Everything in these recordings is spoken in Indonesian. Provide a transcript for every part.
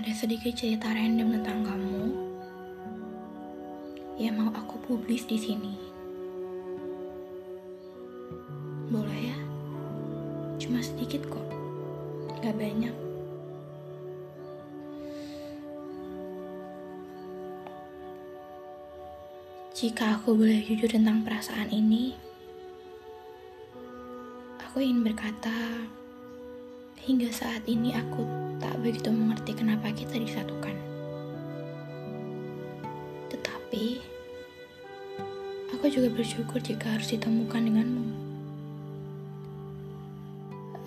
Ada sedikit cerita random tentang kamu yang mau aku publis di sini. Boleh ya? Cuma sedikit kok, gak banyak. Jika aku boleh jujur tentang perasaan ini, aku ingin berkata, hingga saat ini aku tak begitu mengerti kenapa kita disatukan. Tetapi, aku juga bersyukur jika harus ditemukan denganmu.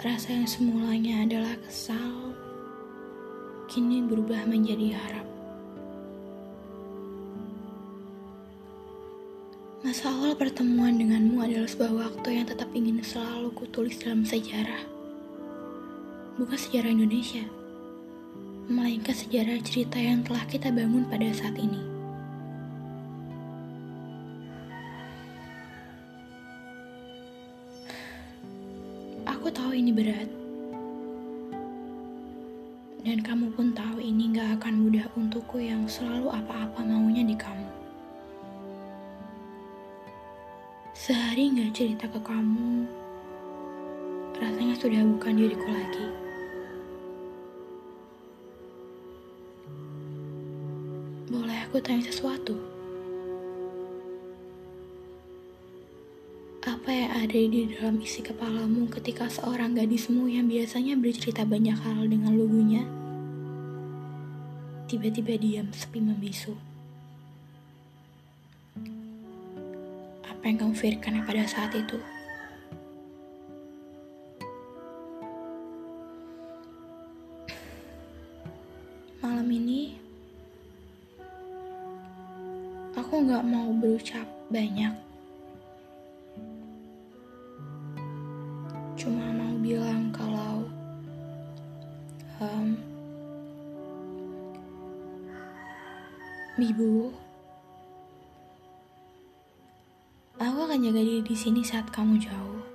Rasa yang semulanya adalah kesal, kini berubah menjadi harap. Masa awal pertemuan denganmu adalah sebuah waktu yang tetap ingin selalu kutulis dalam sejarah. Bukan sejarah Indonesia, melainkan sejarah cerita yang telah kita bangun pada saat ini. Aku tahu ini berat, dan kamu pun tahu ini gak akan mudah untukku yang selalu apa-apa maunya di kamu. Sehari gak cerita ke kamu, rasanya sudah bukan diriku lagi. Aku tanya sesuatu? Apa yang ada di dalam isi kepalamu ketika seorang gadismu yang biasanya bercerita banyak hal dengan lugunya tiba-tiba diam sepi membisu? Apa yang kamu pikirkan pada saat itu? Malam ini aku nggak mau berucap banyak. Cuma mau bilang kalau um, Bibu, aku akan jaga diri di sini saat kamu jauh.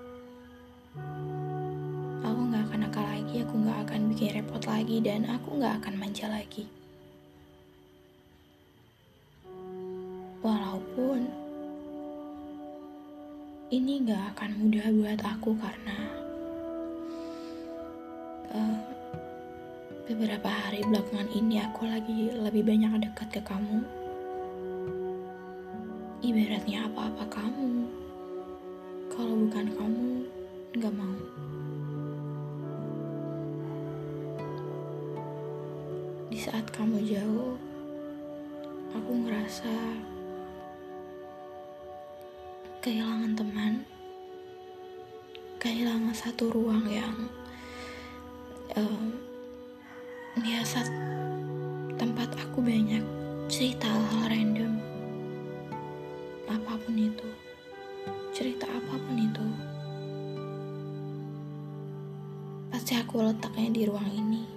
Aku nggak akan nakal lagi, aku nggak akan bikin repot lagi, dan aku nggak akan manja lagi. Walaupun ini gak akan mudah buat aku karena uh, beberapa hari belakangan ini aku lagi lebih banyak dekat ke kamu. Ibaratnya apa-apa kamu. Kalau bukan kamu, gak mau. Di saat kamu jauh, aku ngerasa kehilangan teman, kehilangan satu ruang yang um, biasa tempat aku banyak cerita hal random, apa pun itu, cerita apa pun itu, pasti aku letaknya di ruang ini,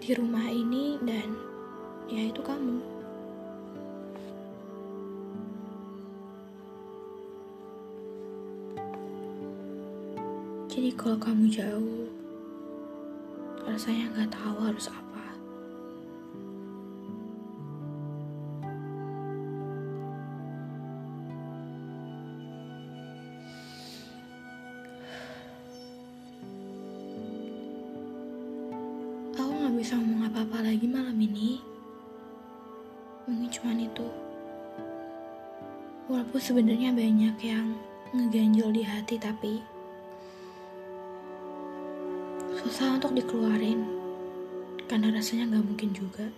di rumah ini dan ya itu kamu. Jadi kalau kamu jauh, rasanya nggak tahu harus apa. Aku nggak bisa ngomong apa-apa lagi malam ini. Mungkin cuman itu. Walaupun sebenarnya banyak yang ngeganjel di hati tapi susah untuk dikeluarin karena rasanya nggak mungkin juga.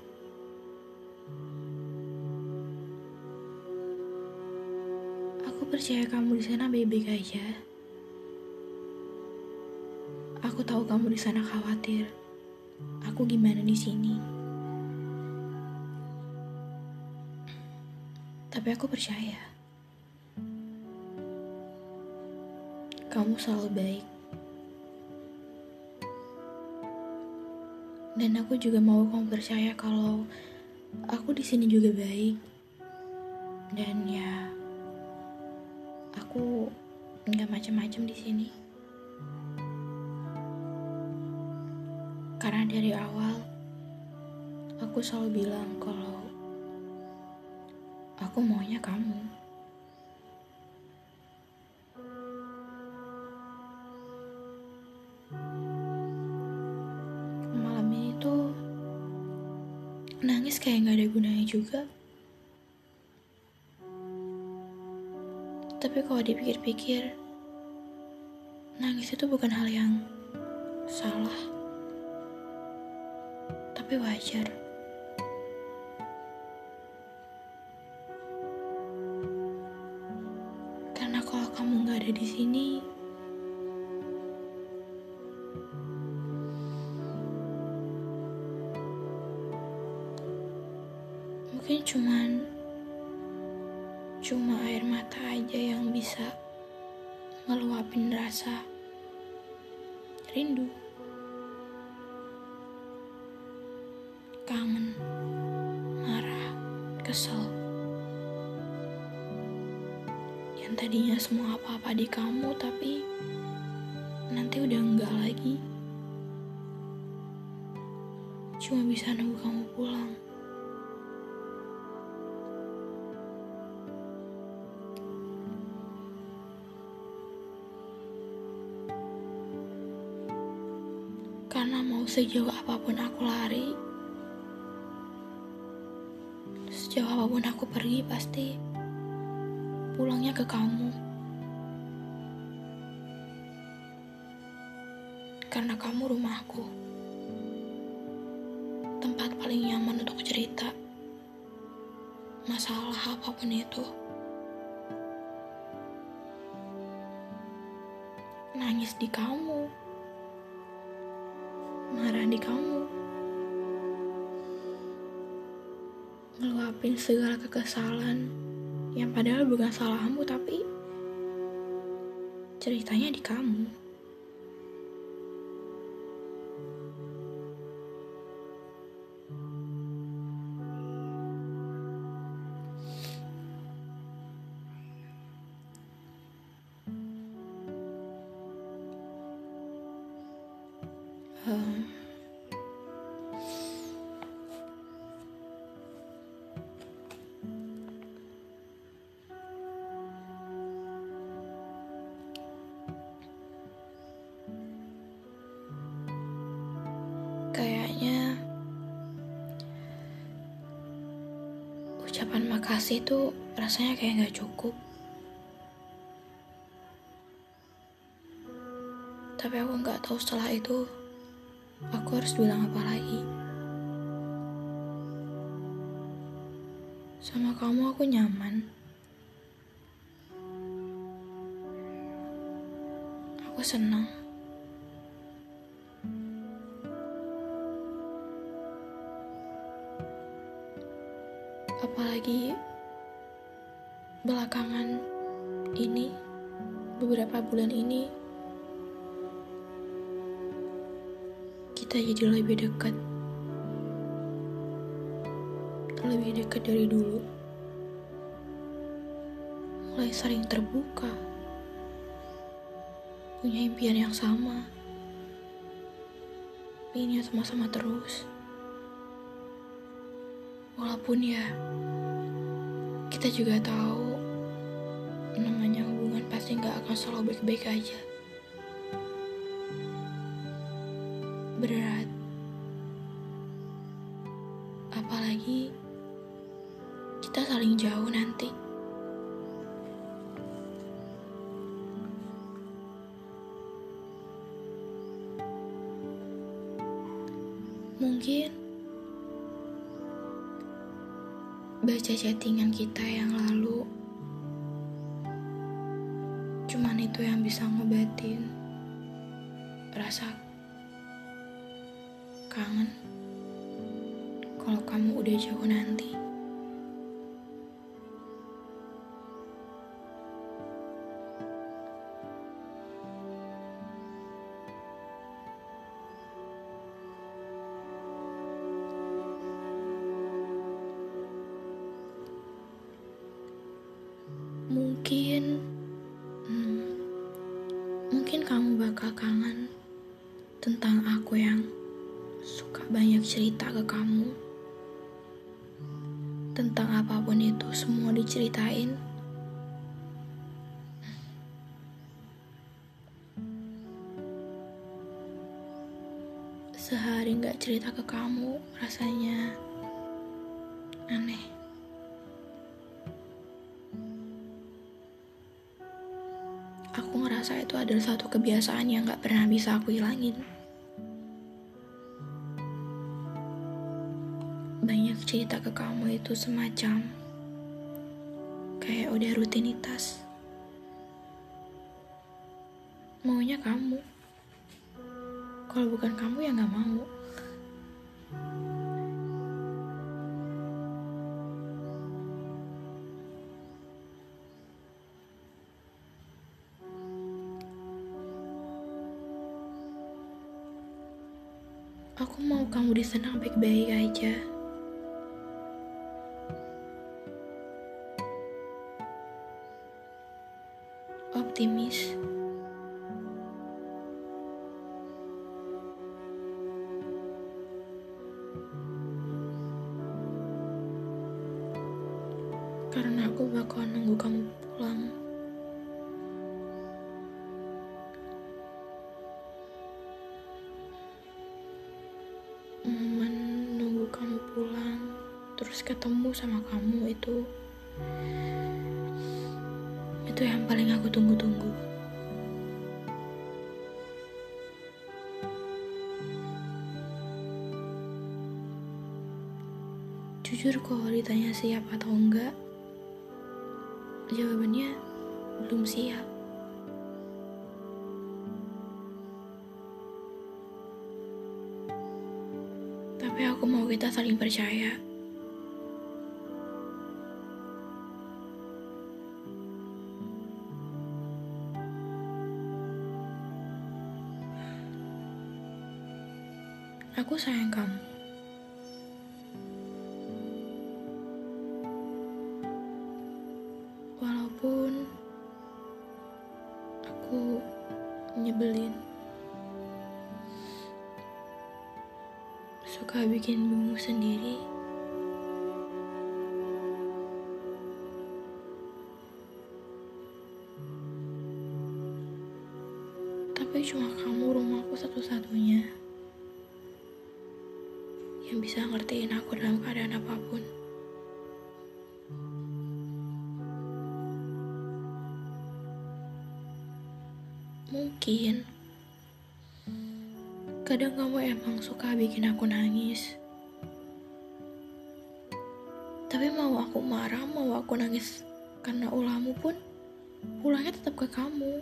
Aku percaya kamu di sana baik-baik aja. Aku tahu kamu di sana khawatir. Aku gimana di sini. Tapi aku percaya. Kamu selalu baik. Dan aku juga mau kamu percaya kalau aku di sini juga baik. Dan ya, aku nggak macam-macam di sini. Karena dari awal aku selalu bilang kalau aku maunya kamu. Juga. Tapi kalau dipikir-pikir, nangis itu bukan hal yang salah, tapi wajar. Karena kalau kamu nggak ada di sini, bisa ngeluapin rasa rindu, kangen, marah, kesel. Yang tadinya semua apa-apa di kamu, tapi nanti udah enggak lagi. Cuma bisa nunggu kamu pulang. Karena mau sejauh apa pun aku lari, sejauh apa pun aku pergi pasti pulangnya ke kamu. Karena kamu rumahku. Tempat paling nyaman untuk cerita. Masalah apa pun itu. Nangis di kamu marah di kamu. Ngeluapin segala kekesalan yang padahal bukan salahmu tapi ceritanya di kamu. Um, ucapan makasih tuh rasanya kayak nggak cukup. Tapi aku nggak tahu setelah itu aku harus bilang apa lagi. Sama kamu aku nyaman. Aku senang apalagi belakangan ini beberapa bulan ini kita jadi lebih dekat. Lebih dekat dari dulu. Mulai sering terbuka. Punya impian yang sama. Inginnya sama-sama terus walaupun ya kita juga tahu namanya hubungan pasti nggak akan selalu baik-baik aja. Berat. Apalagi kita saling jauh nanti. Mungkin baca chattingan kita yang lalu. Cuman itu yang bisa ngobatin rasa kangen kalau kamu udah jauh nanti mungkin hmm, mungkin kamu bakal kangen tentang aku yang suka banyak cerita ke kamu tentang apa pun itu semua diceritain. Sehari nggak cerita ke kamu, rasanya aneh. Ngerasa itu adalah satu kebiasaan yang gak pernah bisa aku hilangin. Banyak cerita ke kamu itu semacam kayak udah rutinitas. Maunya kamu. Kalau bukan kamu ya gak mau. Kamu di sana baik-baik aja. Optimis. Terus ketemu sama kamu itu itu yang paling aku tunggu-tunggu jujur kalau ditanya siap atau enggak jawabannya belum siap Tapi aku mau kita saling percaya. Aku sayang kamu. Walaupun aku nyebelin. suka bikin bingung sendiri. Mungkin Kadang kamu emang suka bikin aku nangis. Tapi mau aku marah, mau aku nangis karena ulahmu pun pulangnya tetap ke kamu.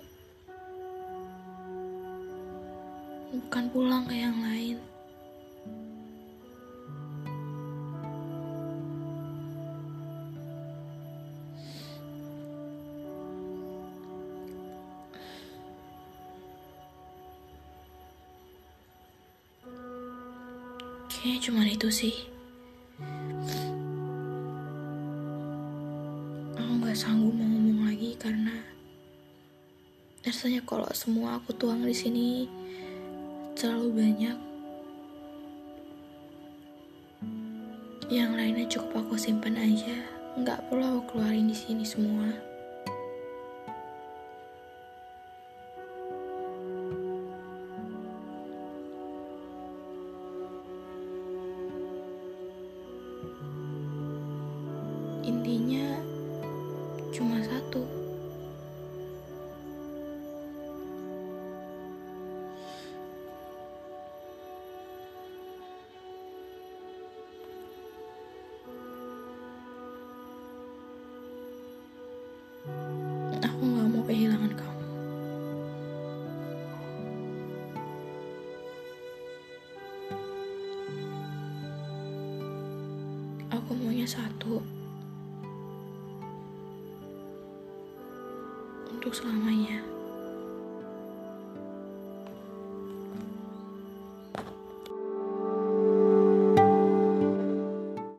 Bukan pulang ke yang lain. Kayaknya cuma itu sih. Aku gak sanggup mau ngomong lagi karena rasanya kalau semua aku tuang di sini terlalu banyak. Yang lainnya cukup aku simpan aja. Nggak perlu aku keluarin di sini semua. Selamanya.